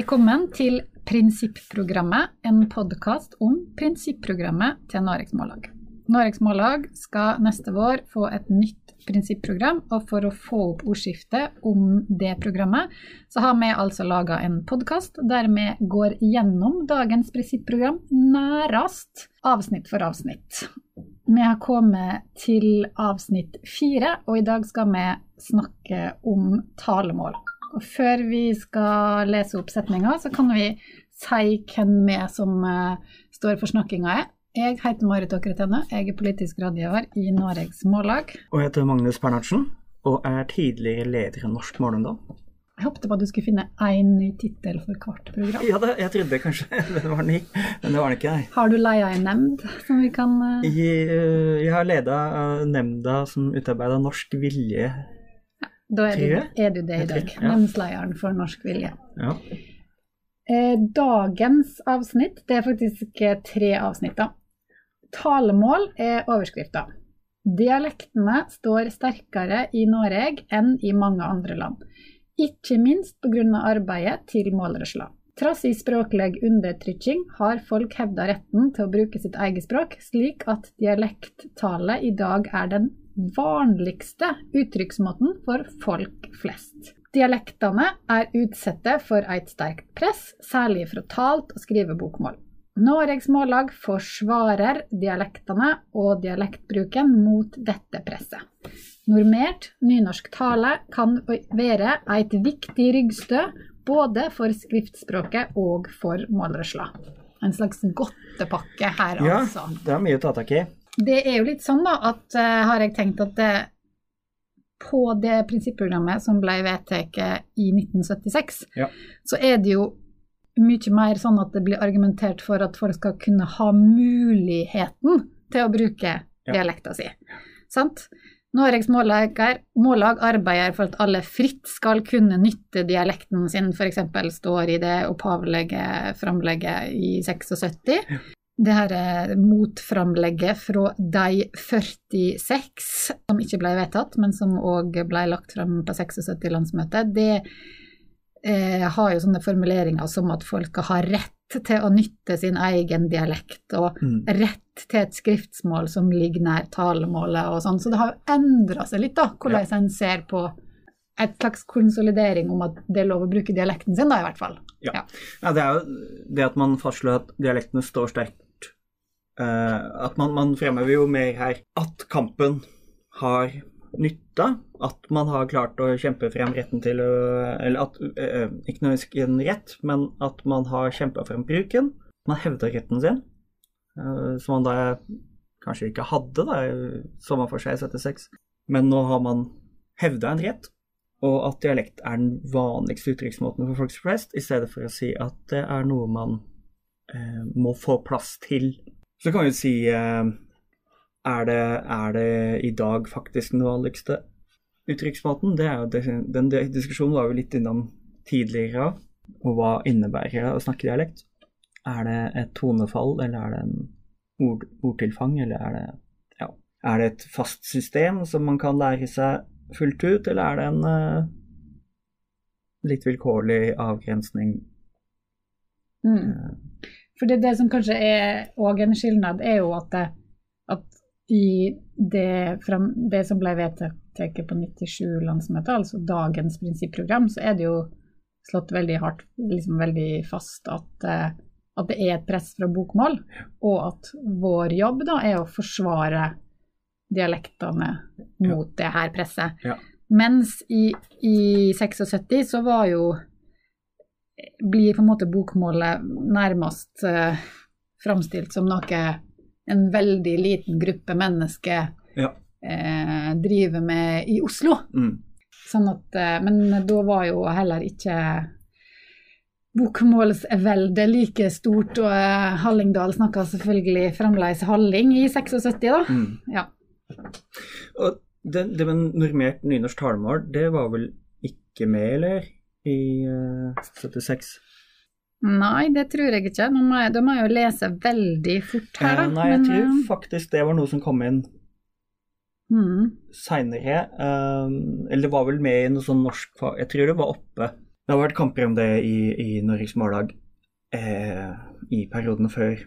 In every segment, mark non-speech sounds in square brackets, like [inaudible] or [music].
Velkommen til Prinsipprogrammet, en podkast om prinsipprogrammet til Noregs Mållag. Noregs Mållag skal neste vår få et nytt prinsipprogram, og for å få opp ordskiftet om det programmet, så har vi altså laga en podkast der vi går gjennom dagens prinsipprogram nærast, avsnitt for avsnitt. Vi har kommet til avsnitt fire, og i dag skal vi snakke om talemål. Og før vi skal lese opp setninga, så kan vi si hvem vi som uh, står for snakkinga er. Jeg heter Marit Åkretene, jeg er politisk rådgiver i Noregs Mållag. Og jeg heter Magnus Bernhardsen, og er tidligere leder i Norsk Målungdom. Jeg håpte på at du skulle finne én ny tittel for hvert program. Ja, det, jeg trodde kanskje [laughs] det var ny, men det var den ikke. Nei. Har du leia en nemnd som vi kan uh... jeg, jeg, har leda uh, nemnda som utarbeida Norsk vilje da er du, er du det i dag. Ja. For Norsk Vilje. Ja. Eh, dagens avsnitt, det er faktisk tre avsnitt. da. Talemål er overskrifta. Dialektene står sterkere i Norge enn i mange andre land. Ikke minst pga. arbeidet til målrørsla. Trass i språklig undertrykking har folk hevda retten til å bruke sitt eget språk, slik at dialekttale i dag er den vanligste uttrykksmåten for folk flest. Dialektene er utsatte for et sterkt press, særlig fra talt og skrivebokmål. Noregs Mållag forsvarer dialektene og dialektbruken mot dette presset. Normert nynorsk tale kan være et viktig ryggstø både for skriftspråket og for målrørsla. En slags godtepakke her, altså. Ja, det er mye å ta tak i. Det er jo litt sånn, da, at uh, har jeg tenkt at det, på det prinsipprogrammet som ble vedtatt i 1976, ja. så er det jo mye mer sånn at det blir argumentert for at folk skal kunne ha muligheten til å bruke ja. dialekta si. Sant? Noregs mållag, mållag arbeider for at alle fritt skal kunne nytte dialekten sin, f.eks. står i det opphavlige framlegget i 76. Ja det her eh, motframlegget fra de 46, som ikke ble vedtatt, men som òg ble lagt fram på 76-landsmøtet, det eh, har jo sånne formuleringer som at folk har rett til å nytte sin egen dialekt, og mm. rett til et skriftsmål som ligger nær talemålet og sånn. Så det har jo endra seg litt, da, hvordan ja. en ser på et slags konsolidering om at det er lov å bruke dialekten sin, da, i hvert fall. Ja. ja. det er jo det at man fastslår at dialektene står sterkt Uh, at man, man, fremhever jo mer her at kampen har nytta. At man har klart å kjempe frem retten til å Eller at uh, Ikke nødvendigvis en rett, men at man har kjempa frem bruken. Man hevder retten sin, uh, som man da kanskje ikke hadde da, sommeren for seg i 76. Men nå har man hevda en rett, og at dialekt er den vanligste uttrykksmåten for folk flest, i stedet for å si at det er noe man må få plass til så kan vi si eh, er det, er det i dag faktisk den vanligste uttrykksmåten? Den diskusjonen var vi litt innom tidligere. Og hva innebærer det å snakke dialekt? Er det et tonefall, eller er det en ord, ordtilfang, eller er det ja, Er det et fast system som man kan lære seg fullt ut, eller er det en uh, litt vilkårlig avgrensning? Mm. Uh, for det, det som kanskje er òg en skilnad, er jo at, det, at i det, frem, det, som ble vedtatt på 97-landsmøtet, altså dagens prinsipprogram, så er det jo slått veldig hardt, liksom veldig fast at, eh, at det er et press fra bokmål, og at vår jobb da er å forsvare dialektene mot det her presset. Ja. Mens i, i 76 så var jo blir på en måte bokmålet nærmest uh, framstilt som noe en veldig liten gruppe mennesker ja. uh, driver med i Oslo. Mm. Sånn at, uh, men da var jo heller ikke bokmålsveldet like stort, og Hallingdal snakka selvfølgelig fremdeles halling i 76, da. Mm. Ja. Og det, det med normert nynorsk talemål, det var vel ikke med, eller? i uh, eh, 76? Nei, det tror jeg ikke. Nå må jeg, da må jeg jo lese veldig fort her, da. Eh, nei, jeg men, tror uh, faktisk det var noe som kom inn mm. seinere. Um, eller det var vel med i noe sånn norsk Jeg tror det var oppe. Det har vært kamper om det i, i Norges Mållag eh, i perioden før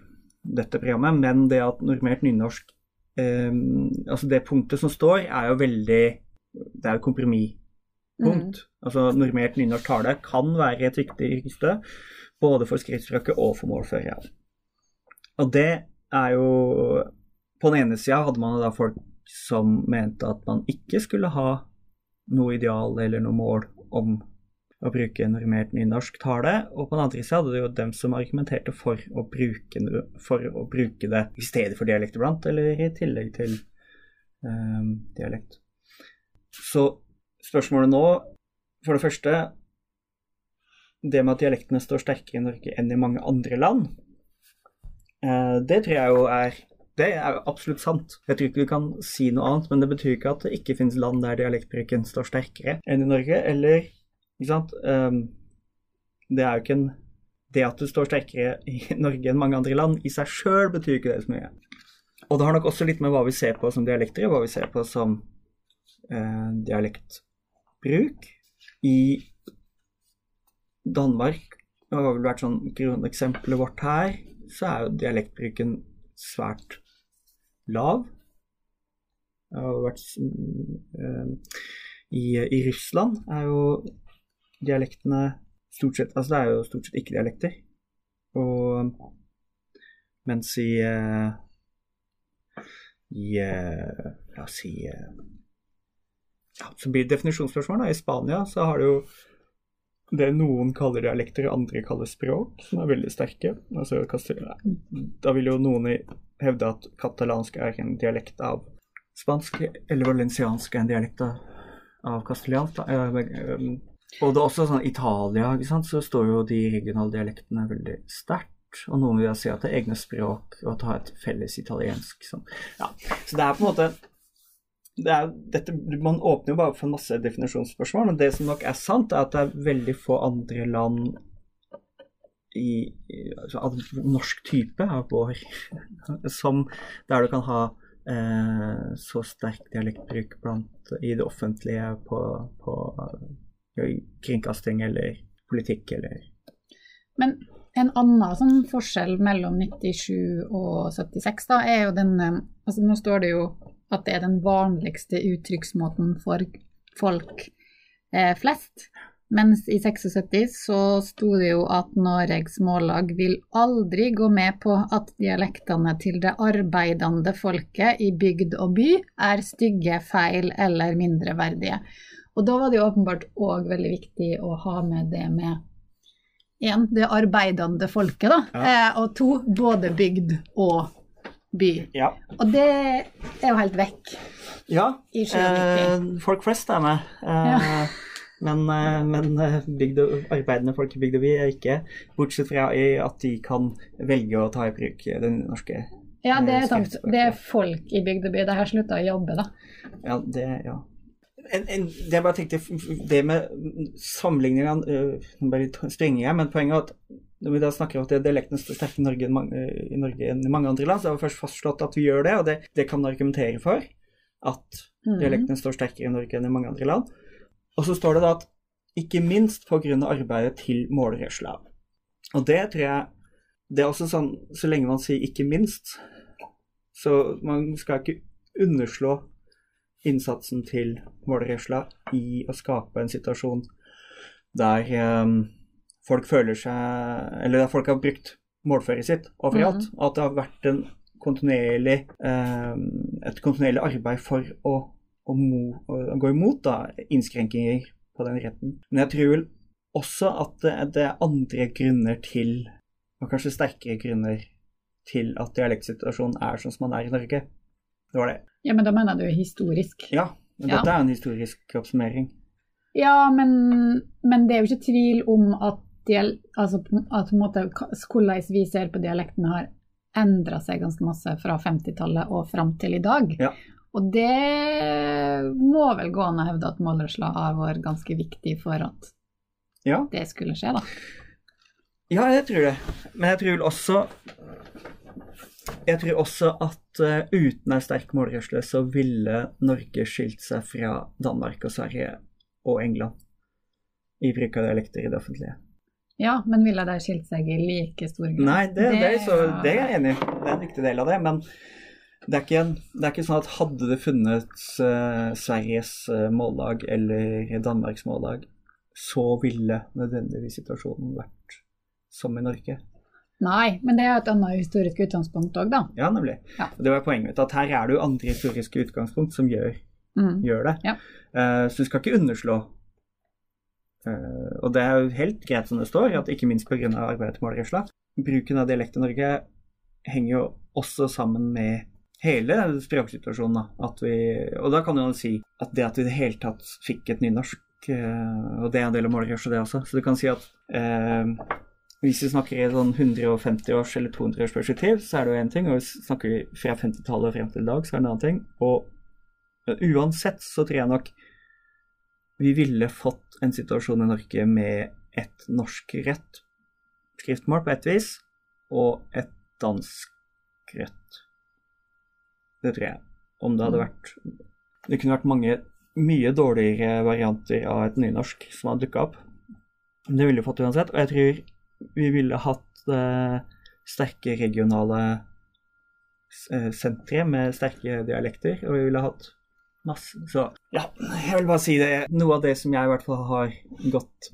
dette programmet, men det at normert nynorsk eh, Altså det punktet som står, er jo veldig Det er jo kompromisspunkt. Mm. Altså normert nynorsk tale kan være et viktig yrkesstø, både for skriftspråket og for målførere. Og det er jo På den ene sida hadde man da folk som mente at man ikke skulle ha noe ideal eller noe mål om å bruke normert nynorsk tale, og på den andre sida hadde du jo dem som argumenterte for å, bruke, for å bruke, det i stedet for dialekt iblant, eller i tillegg til um, dialekt. Så spørsmålet nå, for det første Det med at dialektene står sterkere i Norge enn i mange andre land, uh, det tror jeg jo er det er absolutt sant. Jeg tror ikke vi kan si noe annet, men det betyr ikke at det ikke finnes land der dialektbruken står sterkere enn i Norge, eller ikke sant? Um, det er jo ikke en Det at du står sterkere i Norge enn mange andre land, i seg sjøl betyr ikke det så mye. Og det har nok også litt med hva vi ser på som dialekter, hva vi ser på som uh, dialektbruk. I Danmark, det har vel vært sånn grunneksempelet vårt her, så er jo dialektbruken svært lav. Det har vært uh, i, I Russland er jo dialektene stort sett Altså det er jo stort sett ikke dialekter. Og mens i uh, i uh, La oss si uh, ja, Så blir definisjonsspørsmål. Da. I Spania så har det jo det noen kaller dialekter, andre kaller språk, som er veldig sterke. Altså, da vil jo noen hevde at katalansk er en dialekt av spansk, eller valenciansk er en dialekt av, av kastellansk. Og det er også sånn Italia, ikke sant, så står jo de regionale dialektene veldig sterkt. Og noen vil si at det er egne språk, og at det har et felles italiensk. Sånn. Ja. Så det er på en måte det er, dette, Man åpner jo bare for masse definisjonsspørsmål, men det som nok er sant, er at det er veldig få andre land i, altså, norsk type av vår som der du kan ha eh, så sterk dialektbruk blant, i det offentlige på, på kringkasting eller politikk eller Men en annen sånn forskjell mellom 97 og 76 da, er jo den eh, altså Nå står det jo at det er den vanligste uttrykksmåten for folk eh, flest. Mens i 76 så sto det jo at Noregs Mållag vil aldri gå med på at dialektene til det arbeidende folket i bygd og by er stygge, feil eller mindreverdige. Og da var det jo åpenbart òg veldig viktig å ha med det med én, det arbeidende folket, da. Ja. Eh, og to, både bygd og by. Ja. Og det er jo helt vekk ja, i Eh, folk flest er med. Eh, ja. Men, eh, men eh, bygd og, arbeidende folk i bygd og by er ikke, bortsett fra at de kan velge å ta i bruk den norske ja, det er sant. Det er folk i bygd og by. Det har slutta å jobbe, da. Ja, det, ja en, en, det jeg bare tenkte, det med sammenligningene uh, bare strenger strenge, men poenget er at når vi da snakker om at dialekten står sterkere i Norge, i Norge enn i mange andre land, så har vi først fastslått at vi gjør det, og det, det kan man argumentere for. At mm. dialektene står sterkere i Norge enn i mange andre land. Og så står det da at ikke minst pga. arbeidet til målrørsla. Og det tror jeg Det er også sånn så lenge man sier 'ikke minst', så man skal ikke underslå innsatsen til målresla i å skape en situasjon der um, folk føler seg Eller der folk har brukt målføret sitt overalt. Mm. At det har vært en kontinuerlig, um, et kontinuerlig arbeid for å, å, mo, å gå imot da, innskrenkinger på den retten. Men jeg tror vel også at det, er andre grunner til, og kanskje sterkere grunner til at dialektsituasjonen er sånn som man er i Norge. Det var det. Ja, men da mener du historisk? Ja, men dette ja. er en historisk oppsummering. Ja, men, men, det er jo ikke tvil om at, dial, altså, at hvordan vi ser på dialekten har endra seg ganske masse fra 50-tallet og fram til i dag. Ja. Og det må vel gå an å hevde at målrørsla har vært ganske viktig for at ja. det skulle skje, da. Ja, jeg tror det. Men jeg tror vel også jeg tror også at uh, uten ei sterk målrørsle så ville Norge skilt seg fra Danmark og Sverige og England i bruk av dialekter i det offentlige. Ja, men ville de skilt seg i like stor grad? Nei, det, det, er, så, det er jeg enig i. Det er en viktig del av det. Men det er ikke, en, det er ikke sånn at hadde det funnet uh, Sveriges uh, mållag eller Danmarks mållag, så ville nødvendigvis situasjonen vært som i Norge. Nei, men det er et annet historisk utgangspunkt òg, da. Ja, nemlig. Ja. Og Det var poenget mitt, at her er det jo andre historiske utgangspunkt som gjør, Mm. gjør det. Ja. Uh, så du skal ikke underslå Uh, Og det er jo helt greit som det står, at ikke minst pga. Målerøsla, Bruken av dialekt i Norge henger jo også sammen med hele språksituasjonen. Da. At vi, og da kan du jo si at det at vi i det hele tatt fikk et nynorsk, uh, og det er en del av målrørsla, det også. Så du kan si at hvis vi snakker i sånn 150-års- eller 200-årsperspektiv, så er det jo én ting. Og hvis vi snakker fra 50-tallet og frem til i dag, så er det en annen ting. Og uansett så tror jeg nok vi ville fått en situasjon i Norge med et norsk rett skriftmål på ett vis, og et dansk rett. Det tror jeg. Om det hadde vært Det kunne vært mange mye dårligere varianter av et nynorsk som hadde dukka opp. Det ville vi fått uansett. Og jeg tror vi ville hatt eh, sterke regionale eh, sentre med sterke dialekter, og vi ville hatt masse Så ja, jeg vil bare si det. Noe av det som jeg i hvert fall har gått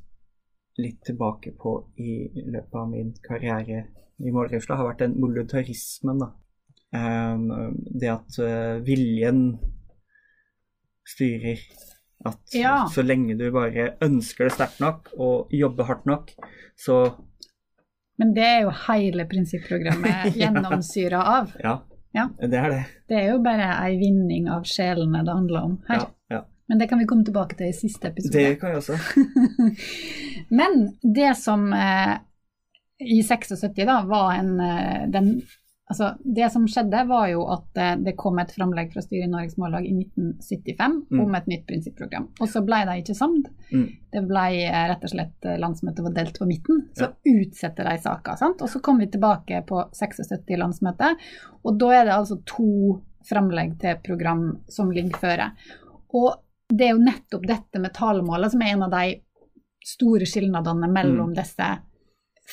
litt tilbake på i løpet av min karriere i målrørsla, har vært den voluntarismen, da. Ehm, det at eh, viljen styrer. At Ja. så lenge du bare ønsker det sterkt nok og jobber hardt nok, så Men det er jo hele prinsipprogrammet [laughs] gjennomsyra av. ja, Ja. det er det. Det er jo bare ei vinning av sjelene det handler om her. Ja, ja. Men det kan vi komme tilbake til i siste episode. Det kan jeg også. [laughs] Men det som eh, i 76 da var en eh, den, Altså, det som skjedde, var jo at eh, det kom et framlegg fra styret i Norges Mållag i 1975 Mm. om et nytt prinsipprogram. Og så ble de ikke samd. Mm. Det ble eh, rett og slett eh, landsmøtet var delt på midten. Så utsetter de saka. Og så kom vi tilbake på 76 landsmøte, og da er det altså to framlegg til program som ligger føre. Og det er jo nettopp dette med talemålet som er en av de store skilnadene mellom disse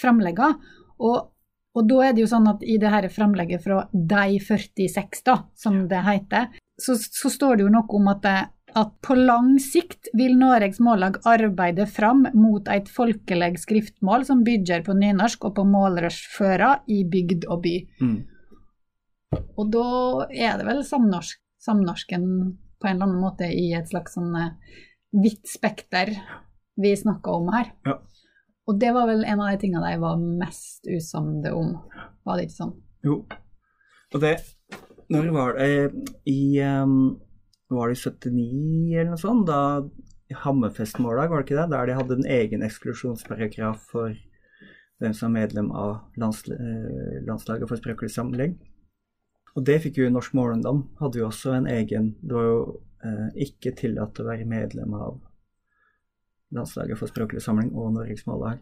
framleggene. Og, og da er det jo sånn at i det her framlegget fra De 46, da, som det heter, så, så står det jo noe om at, det, at på lang sikt vil Noregs Mållag arbeide fram mot et folkeleg skriftmål som bygger på nynorsk og på målrørsføra i bygd og by. Mm. Og da er det vel samnorsk, samnorsken på en eller annen måte i et slags sånn hvitt spekter vi snakker om her. Ja. Og det var vel en av de tingene de var mest usamde om, var det ikke sånn? Jo. Og det Når var det I um, Var det i 79 eller noe sånt? Da Hammerfest-mållag, var det ikke det? Der de hadde en egen eksklusjonsparagraf for hvem som er medlem av landsl eh, landslaget for språklig samling. Og det fikk jo Norsk Målungdom. Hadde jo også en egen Det var jo eh, ikke tillatt å være medlem av landslaget for språklig samling og Norges Mållag.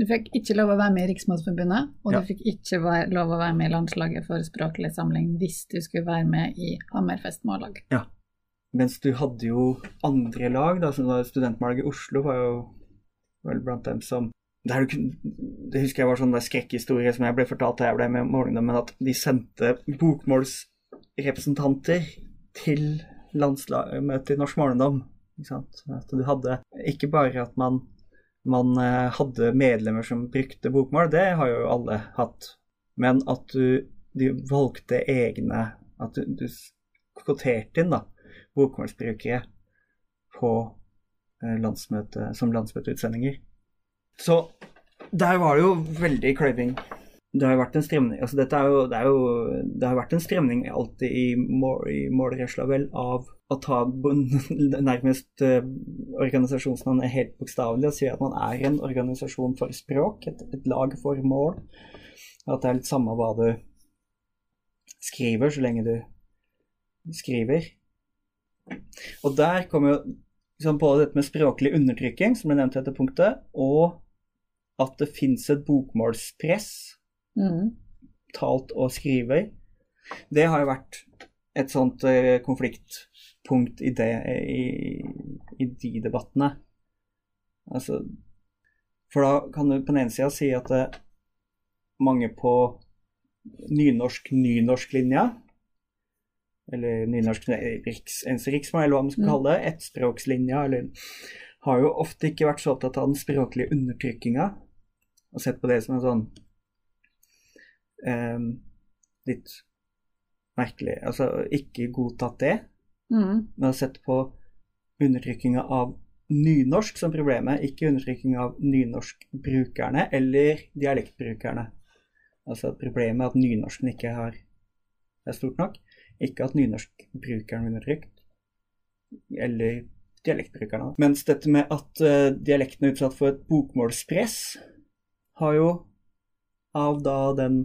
Du fikk ikke lov å være med i Riksmålsforbundet, og Ja. du fikk ikke lov å være med i landslaget for språklig samling hvis du skulle være med i Hammerfest Mållag. Mens du hadde jo andre lag, da, som da studentmållag i Oslo, var jo vel blant dem som der Det husker jeg var sånn skrekkhistorie som jeg ble fortalt da jeg ble med i Målungdom, men at de sendte bokmålsrepresentanter til landslagsmøtet i Norsk Målungdom. At du hadde ikke bare at man, man eh, hadde medlemmer som brukte bokmål, det har jo alle hatt, men at du du valgte egne At du, du kvoterte inn da, bokmålsbrukere på eh, landsmøte, som landsmøteutsendinger. Så der var det jo veldig kløyving. Det har vært en stremning altså dette er jo, det, er jo, det har vært en stremning alltid i, mål, i målresla vel av å ta [laughs] nærmest eh, organisasjonsnavnet helt bokstavelig og si at man er en organisasjon for språk, et, et lag for mål. At det er litt samme hva du skriver, så lenge du skriver. Og der kommer jo liksom på dette med språklig undertrykking, som ble nevnt i dette punktet, og at det fins et bokmålspress, Mm. talt og skriver. Det har jo vært et sånt eh, konfliktpunkt i, det, i, i de debattene. Altså, for da kan du på den ene sida si at det, mange på nynorsk-nynorsk-linja, eller nynorsk riks, riksmål, eller hva man skal Mm. kalle det, ettspråkslinja, eller har jo ofte ikke vært så opptatt av den språklige undertrykkinga, og sett på det som en sånn eh, litt merkelig Altså ikke godtatt det, Mm. men har sett på undertrykkinga av nynorsk som problemet, ikke undertrykking av nynorskbrukerne eller dialektbrukerne. Altså problemet er at nynorsken ikke har, er stort nok, ikke at nynorskbrukeren blir undertrykt, eller dialektbrukerne. Mens dette med at uh, dialekten er utsatt for et bokmålspress, har jo av da den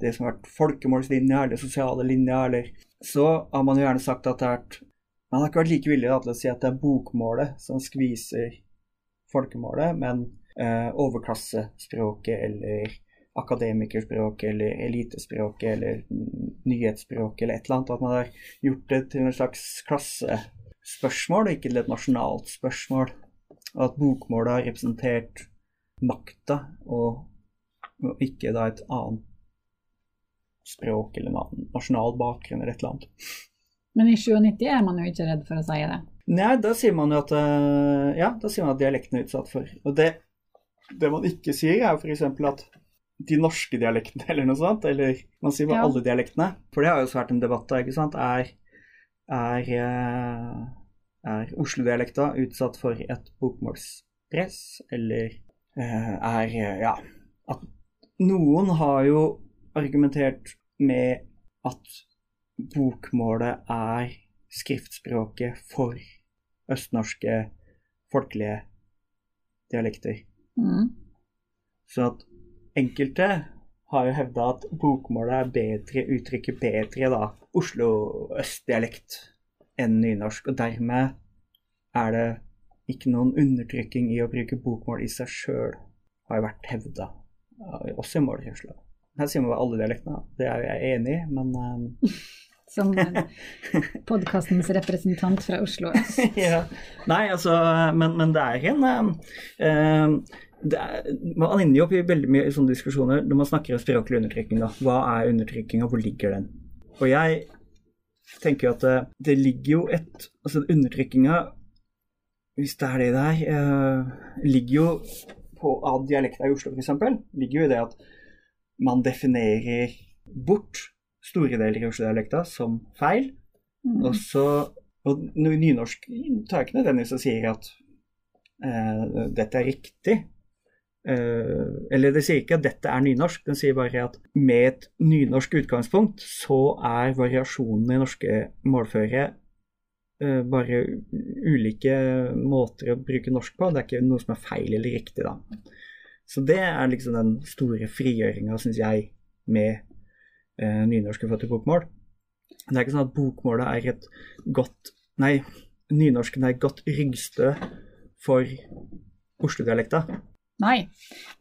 det som har vært folkemålslinja eller sosiale linja, eller så har man jo gjerne sagt at det har vært Man har ikke vært like villig til å si at det er bokmålet som skviser folkemålet, men eh, overklassespråket eller akademikerspråket eller elitespråket eller nyhetsspråket eller et eller annet. At man har gjort det til en slags klassespørsmål og ikke til et nasjonalt spørsmål. Og at bokmålet har representert makta og, og ikke da et annet språk eller nasjonal bakgrunn eller et eller annet. Men i 97 er man jo ikke redd for å si det. Nei, da sier man jo at eh, Ja, man at dialekten er utsatt for Og det, det man ikke sier, er f.eks. at de norske dialektene [laughs] eller noe sånt, eller man sier bare Ja. alle dialektene. For det har jo også vært en debatt da, ikke sant. Er, er, eh, er Oslo-dialekta utsatt for et bokmålspress, eller eh, er Ja. At noen har jo argumentert med at bokmålet er skriftspråket for østnorske folkelige dialekter. Mm. Så at enkelte har jo hevda at bokmålet er bedre, uttrykker bedre da Oslo-østdialekt enn nynorsk. Og dermed er det ikke noen undertrykking i å bruke bokmål i seg sjøl, har jo vært hevda, også i målrørsla. Her sier man bare alle dialektene, det er jeg enig i, men eh, Som [laughs] podkastens representant fra Oslo øst. [laughs] ja. Nei, altså, men, men det er en eh, eh, det er, Man ender jo opp i veldig mye sånne diskusjoner når man snakker om språklig undertrykking. Da. Hva er undertrykking, og hvor ligger den? Og jeg tenker jo at det, det ligger jo et Altså undertrykkinga, hvis det er det det er, eh, ligger jo på av dialekta i Oslo f.eks., ligger jo i det at man definerer bort store deler i Oslo-dialekta som feil. Mm. Og så Og nynorsk tar ikke nødvendigvis og sier at eh, dette er riktig. Eh, eller det sier ikke at dette er nynorsk, den sier bare at med et nynorsk utgangspunkt så er variasjonene i norske målføre eh, bare ulike måter å bruke norsk på. Det er ikke noe som er feil eller riktig, da. Så det er liksom den store frigjøringa, syns jeg, med eh, nynorsk i til bokmål. Det er ikke sånn at bokmålet er et godt Nei, nynorsken er et godt ryggstø for Oslo-dialekta. Nei,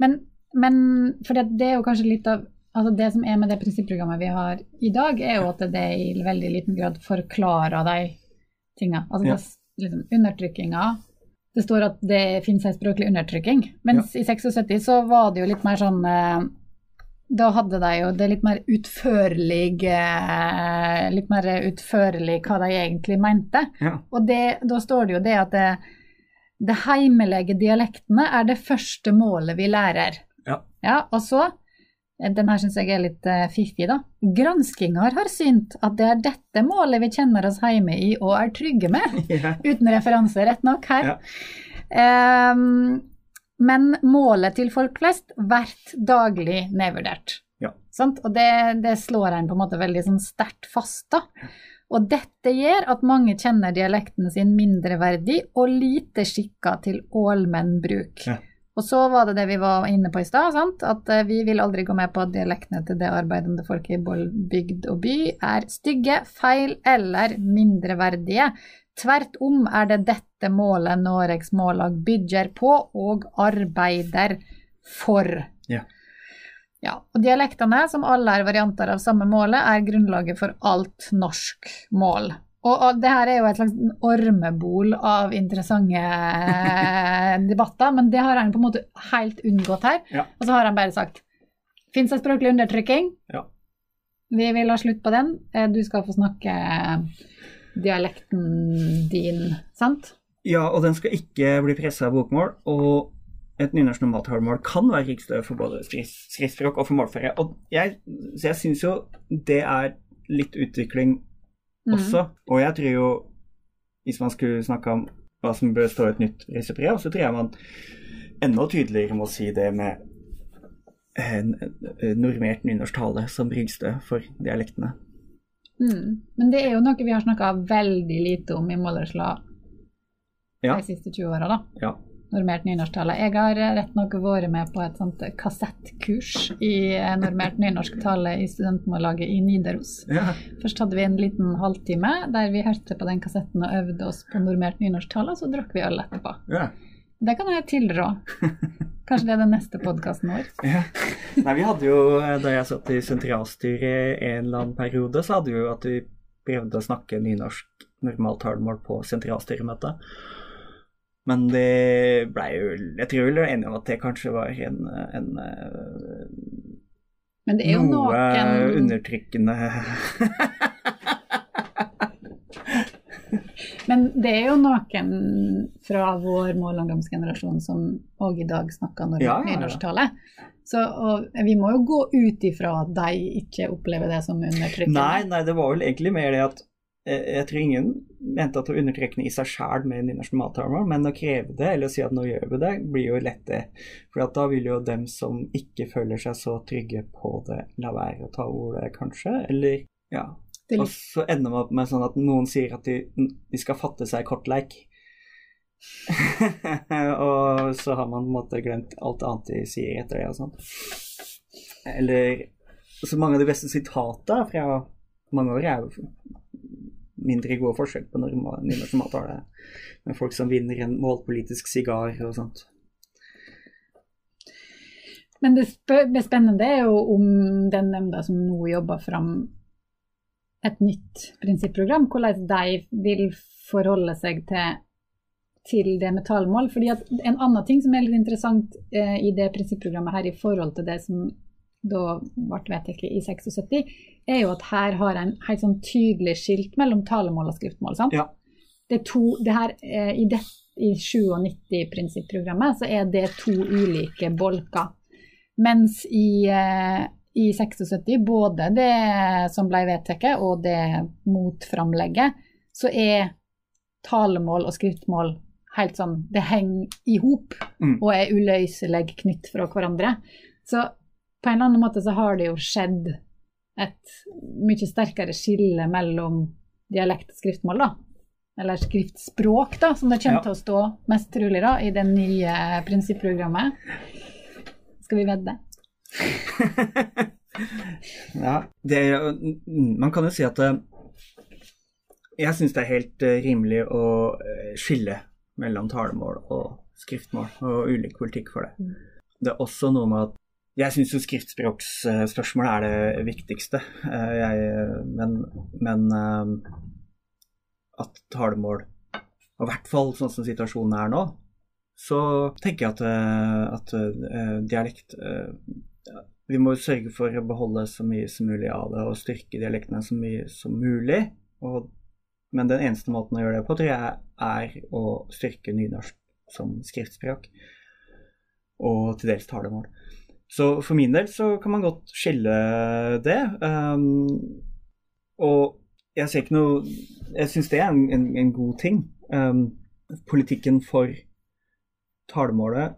men, men for det, det er jo kanskje litt av altså Det som er med det prinsipprogrammet vi har i dag, er jo at det i veldig liten grad forklarer de tinga. Altså Ja. liksom, undertrykkinga Det står at det finnes en språklig undertrykking, mens i 76 så var det jo litt mer sånn eh, da hadde de jo det litt mer utførlig eh, Litt mer utførlig hva de egentlig mente. Ja. Og det, da står det jo det at det, det heimelige dialektene er det første målet vi lærer. Ja. Ja, og så, den her syns jeg er litt eh, fiffig, da. Granskinger har synt at det er dette målet vi kjenner oss hjemme i og er trygge med. [laughs] Ja. Uten referanse, rett nok, her. Ja. Um, men målet til folk flest blir daglig nedvurdert. Ja. Og det, det slår en på en måte veldig sånn sterkt fast. da. Og dette gjør at mange kjenner dialekten sin mindreverdig og lite skikka til ålmennbruk. Ja. Og så var det det vi var inne på i stad, at eh, vi vil aldri gå med på at dialektene til det arbeidende folket i både bygd og by er stygge, feil eller mindreverdige. Tvert om er det dette målet Noregs Mållag bygger på og arbeider for. Ja. Ja, og Dialektene, som alle er varianter av samme målet, er grunnlaget for alt norsk mål. Og, og det her er jo et slags ormebol av interessante eh, [laughs] debatter, men det har han på en måte helt unngått her. Ja. Og så har han bare sagt Fins det språklig undertrykking? Ja. Vi vil ha slutt på den. Eh, Du skal få snakke dialekten din, sant? Ja, og den skal ikke bli pressa av bokmål. Og et nynorsk normaltallmål kan være riksdød for både skrift- skriftspråk og for målføre. Og jeg, så jeg syns jo det er litt utvikling også. Og jeg tror jo, hvis man skulle snakke om hva som bør stå i et nytt reisebrev, så tror jeg man enda tydeligere må si det med en normert nynorsk tale som ryggstø for dialektene. Mm. Men det er jo noe vi har snakka veldig lite om i Målersla Ja. de siste 20 åra, da. Ja. Normert nynorsktale. Jeg har rett nok vært med på et sånt kassettkurs i eh, normert nynorsk tale i studentmållaget i Nidaros. ja. Først hadde vi en liten halvtime der vi hørte på den kassetten og øvde oss på normert nynorsktale, og så drakk vi øl etterpå. ja. Det kan jeg tilrå. [laughs] Kanskje det er den neste podkasten vår. Ja. Nei, vi hadde jo, eh, da jeg satt i sentralstyret en eller annen periode, så hadde vi jo at vi prøvde å snakke nynorsk normaltallmål på sentralstyremøtet. Men det blei jo Jeg tror vi er enige om at det kanskje var en, en eh, Men det er jo noe noen undertrykkende Men det er jo noen fra vår mål- og ungdomsgenerasjon som òg i dag snakker normalt Ja, ja, ja. Så vi må jo gå ut ifra at de ikke opplever det som undertrykkende. Nei, nei, det var vel egentlig mer det at jeg tror ingen mente at å var i seg sjæl med nynorsk normaltallmål, men å kreve det, eller å si at nå gjør vi det, blir jo lett det. For at da vil jo dem som ikke føler seg så trygge på det, la være å ta ordet, kanskje. Eller ja. Er Og så ender man opp med sånn at noen sier at de, de skal fatte seg kortleik. [laughs] og så har man på en måte glemt alt annet de sier etter det og sånn. Eller så mange av de beste sitatene fra mange år er jo mindre gode forskjell på normal- har det. Med folk som vinner en målpolitisk sigar og sånt. men det, det spennende er jo om den nemnda som nå jobber fram et nytt prinsipprogram, hvordan de vil forholde seg til, til det med tallmål. Fordi En annen ting som er litt interessant eh, i det prinsipprogrammet her i forhold til det som da ble vedtatt i 76, er jo at her har en helt sånn tydelig skilt mellom talemål og skriftmål. sant? Ja. Det er to, det her, eh, I, det, i 97-prinsipprogrammet så er det to ulike bolker. Mens i, eh, i 76, både det som ble vedtatt og det motframlegget, så er talemål og skriftmål helt sånn Det henger i hop Mm. og er uløselig knytt fra hverandre. Så på en eller annen måte så har det jo skjedd et mye sterkere skille mellom dialekt og skriftmål, da. Eller skriftspråk, da, som det kommer Ja. til å stå mest trolig da, i det nye prinsipprogrammet. Skal vi vedde? [laughs] Ja, det, er man kan jo si at eh, jeg syns det er helt eh, rimelig å eh, skille mellom talemål og skriftmål, og ulik politikk for det. Mm. Det er også noe med at jeg syns jo skriftspråksspørsmålet er det viktigste, eh, jeg, men, men eh, at talemål, og i hvert fall sånn som situasjonen er nå, så tenker jeg at, eh, at dialekt vi må sørge for å beholde så mye som mulig av det, og styrke dialektene så mye som mulig. Og, men den eneste måten å gjøre det på, tror jeg, er å styrke nynorsk som skriftspråk. Og til dels talemål. Så for min del så kan man godt skille det. Um, og jeg ser ikke noe Jeg syns det er en, en, en god ting. Um, politikken for talemålet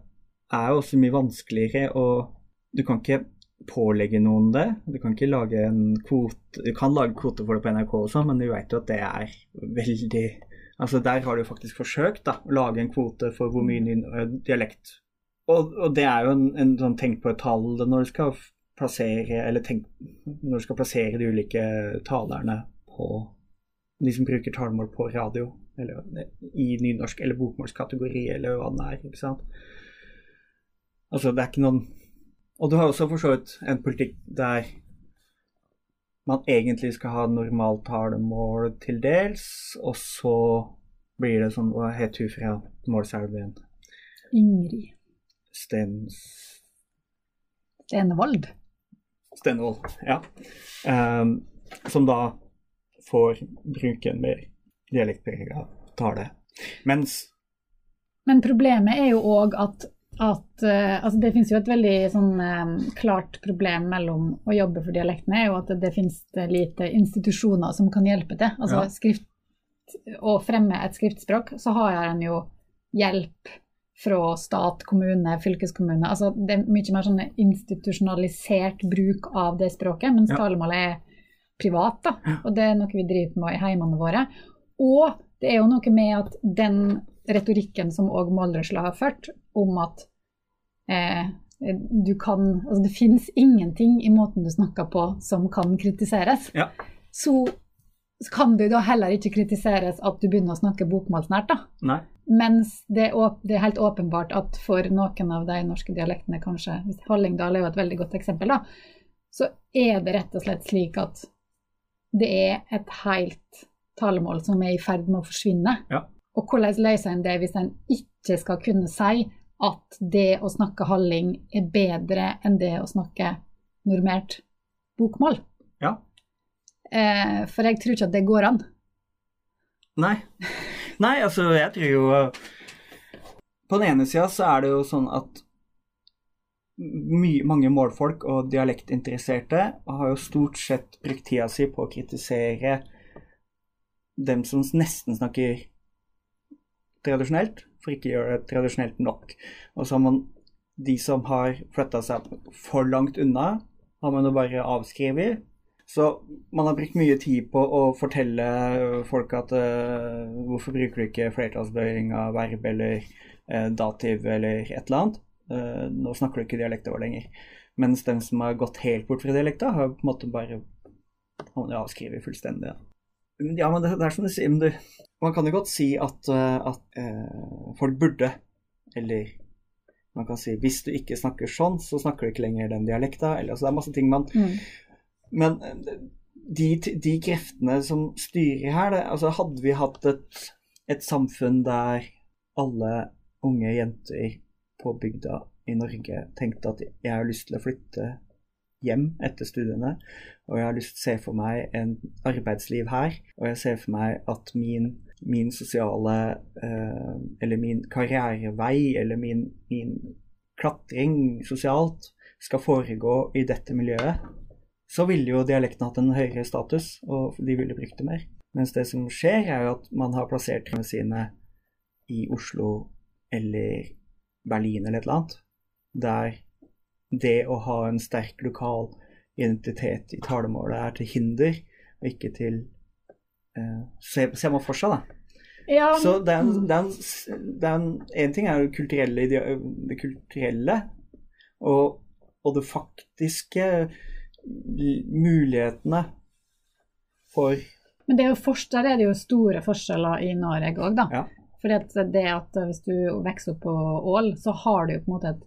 er jo også mye vanskeligere, og du kan ikke pålegge noen det. Du kan ikke lage en kvote Du kan lage kvote for det på NRK og sånn, men du vet jo at det er veldig Altså Der har du faktisk forsøkt da, å lage en kvote for hvor mye eh, dialekt og, og det er jo en, en sånn tenk på et tall når du skal plassere Eller tenk når du skal plassere de ulike talerne på De som bruker talemål på radio, eller i nynorsk eller bokmålskategori, eller hva det er. ikke sant? Altså, det er ikke noen Og du har også for så vidt en politikk der man egentlig skal ha normalt talemål til dels, og så blir det sånn Hva het hun fra Målselven? Ingrid Stens... Stenevold. Stenevold, ja. Um, som da får bruke en mer dialektprega tale. Mens Men problemet er jo òg at, at uh, altså Det finnes jo et veldig sånn, um, klart problem mellom å jobbe for dialektene, er jo at det, det finnes lite institusjoner som kan hjelpe til. Altså Ja. skrift, Å fremme et skriftspråk, så har en jo hjelp fra stat, kommune, fylkeskommune. Altså det er mye mer sånn institusjonalisert bruk av det språket, mens Ja. talemålet er privat, da. Og det er noe vi driver med i heimene våre. Og det er jo noe med at den retorikken som òg Målrørsla har ført, om at eh, du kan Altså det finnes ingenting i måten du snakker på som kan kritiseres. Ja. Så kan det jo da heller ikke kritiseres at du begynner å snakke bokmålsnært, da. Nei. Mens det er, det er helt åpenbart at for noen av de norske dialektene, kanskje Hallingdal er jo et veldig godt eksempel, da, så er det rett og slett slik at det er et helt talemål som er i ferd med å forsvinne. Ja. Og hvordan løser en det hvis en ikke skal kunne si at det å snakke halling er bedre enn det å snakke normert bokmål? Ja. Eh, for jeg tror ikke at det går an. Nei. Nei, altså, jeg tror jo På den ene sida så er det jo sånn at mye, mange målfolk og dialektinteresserte har jo stort sett brukt tida si på å kritisere dem som nesten snakker tradisjonelt, for ikke å gjøre det tradisjonelt nok. Og så har man de som har flytta seg for langt unna, har man jo bare avskrevet. Så man har brukt mye tid på å fortelle folk at uh, hvorfor bruker du ikke flertallsbøying av verb eller uh, dativ eller et eller annet? Uh, nå snakker du ikke dialekta vår lenger. Mens dem som har gått helt bort fra dialekta, har på en måte bare avskrevet fullstendig. Ja. Men det, det er som du sier, du, man kan jo godt si at, at folk burde, eller man kan si hvis du ikke snakker sånn, så snakker du ikke lenger den dialekta. Eller, altså, det er masse ting man men eh, de, de kreftene som styrer her, det, altså hadde vi hatt et, et samfunn der alle unge jenter på bygda i Norge tenkte at jeg har lyst til å flytte hjem etter studiene, og jeg har lyst til å se for meg en arbeidsliv her, og jeg ser for meg at min, min sosiale eh, eller min karrierevei eller min, min klatring sosialt skal foregå i dette miljøet, så ville jo dialekten hatt en høyere status, og de ville brukt det mer. Mens det som skjer, er jo at man har plassert trinnene sine i Oslo eller Berlin eller et eller annet, der det å ha en sterk lokal identitet i talemålet er til hinder, og ikke til eh, ser, ser man for seg, da. Ja, Så det er en, det er en, det er en, en ting er jo kulturelle, det kulturelle, og, og det faktiske mulighetene for Men det er jo forst, der er det jo store forskjeller i Norge òg, da. Ja. At det at hvis du vokser opp på Ål, så har du jo på en måte et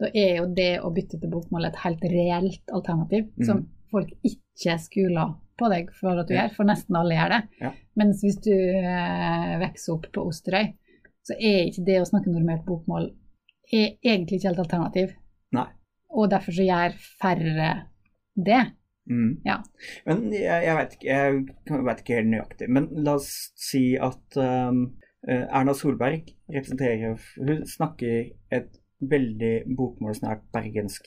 Da er jo det å bytte til bokmål et helt reelt alternativ, mm. som folk ikke skuler på deg for at du Ja. gjør, for nesten alle gjør det. Ja. Mens hvis du eh, vokser opp på Osterøy, så er ikke det å snakke normert bokmål er egentlig ikke helt alternativ. Nei. Og derfor så gjør færre det. mm. Ja. Men jeg, jeg vet ikke jeg vet ikke helt nøyaktig. Men la oss si at um, Erna Solberg representerer Hun snakker et veldig bokmålsnært bergensk.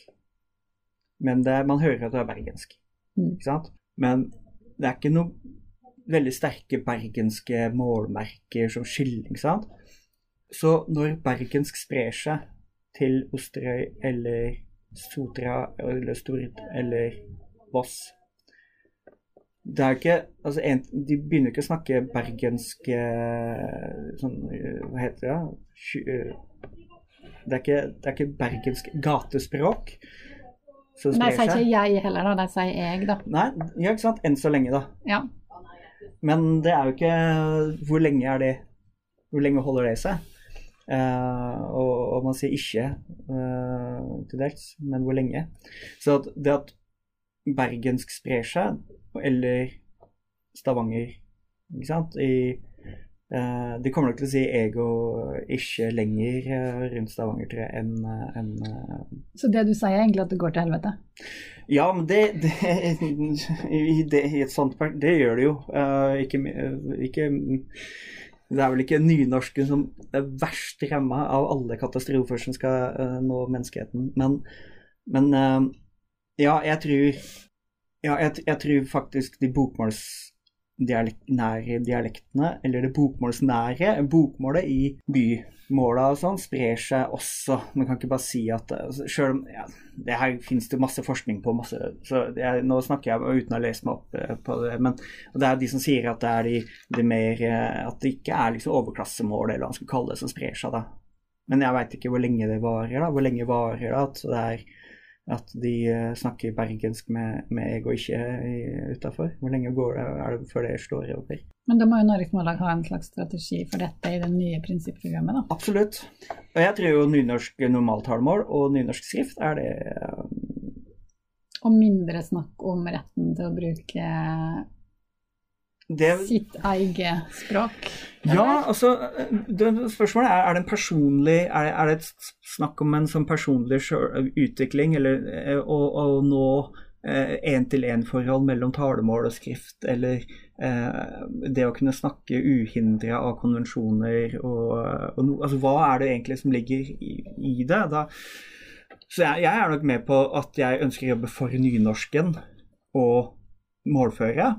Men det, man hører at det er bergensk. Mm. Ikke sant? Men det er ikke noe veldig sterke bergenske målmerker som skiller, ikke sant? Så når bergensk sprer seg til Osterøy eller Sotra eller Stord eller Voss det er ikke, altså en, De begynner ikke å snakke bergensk eh, sånn, eh, Hva heter det? Eh, Det er ikke, det er ikke bergensk gatespråk. som Nei, sier ikke jeg heller, da. Det sier jeg, da. Nei, ja, ikke sant? Enn så lenge, da. Ja. Men det er jo ikke Hvor lenge er det Hvor lenge holder det seg? Eh, og, og man sier ikke eh, til dels, men hvor lenge? Så at det at bergensk sprer seg, eller Stavanger, ikke sant. I, Uh, de kommer nok til å si ego ikke lenger eh, rundt Stavanger, tror jeg, enn en, uh, Så det du sier, er egentlig at det går til helvete? Ja, men det, det, [laughs] i, det i et sånt per- Det gjør det jo. Ikke, ikke, Det er vel ikke nynorsken som er verst ramma av alle katastrofer som skal uh, nå menneskeheten, men, men uh, ja, jeg tror Ja, jeg, jeg tror faktisk de bokmålsnære dialektene, eller det bokmålsnære, bokmålet i bymåla og sånn, sprer seg også. Man kan ikke bare si at Sjøl Selv om ja, det her finnes det masse forskning på, masse, så jeg, nå snakker jeg uten å lese meg opp eh, på det. Men det er de som sier at det er de, de mer eh, At det ikke er liksom overklassemål, eller hva man skal kalle det, som sprer seg, da. Men jeg veit ikke hvor lenge det varer, da. Hvor lenge varer det at det er at de eh, snakker bergensk med, med og ikke utafor? Hvor lenge går det, er det før det slår over? Men da må jo Norges Mållag ha en slags strategi for dette i det nye prinsipprogrammet, da. Absolutt. Og jeg tror jo nynorsk normaltalemål og nynorsk skrift er det um... Og mindre snakk om retten til å bruke det sitt eget språk. Ja, altså det, Spørsmålet er er det en personlig er, er det et snakk om en sånn personlig utvikling, eller eh, å, å nå én-til-én-forhold mellom talemål og skrift, eller eh, det å kunne snakke uhindra av konvensjoner og, og no, altså, Hva er det egentlig som ligger i, i det? Da, så jeg, jeg er nok med på at jeg ønsker å jobbe for nynorsken og målføre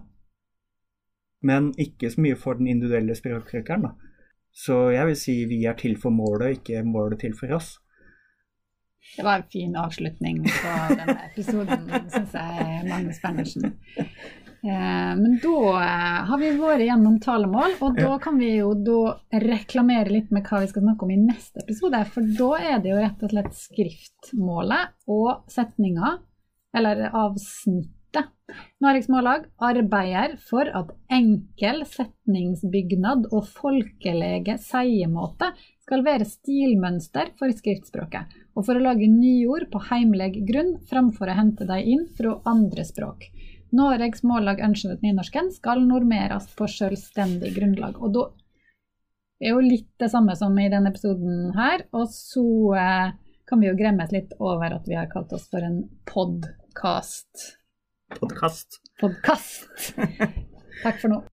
men ikke så mye for den individuelle språkbrukeren. Så jeg vil si vi er til for målet, ikke målet til for oss. Det var en fin avslutning på denne episoden, syns jeg, Magnus Bernersen. Eh, Men da eh, har vi vært gjennom talemål, og da kan vi jo da reklamere litt med hva vi skal snakke om i neste episode. For da er det jo rett og slett skriftmålet og setninga, eller avsnittet. Norges Mållag arbeider for at enkel setningsbyggnad og folkelege seiemåte skal være stilmønster for skriftspråket, og for å lage nyord på heimleg grunn framfor å hente dem inn fra andre språk. Noregs Mållag ønsker at nynorsken skal normeres på selvstendig grunnlag. Og da er jo litt det samme som i denne episoden her. Og så eh, kan vi jo gremmes litt over at vi har kalt oss for en podkast. Podkast. Podkast. [laughs] Takk for nå.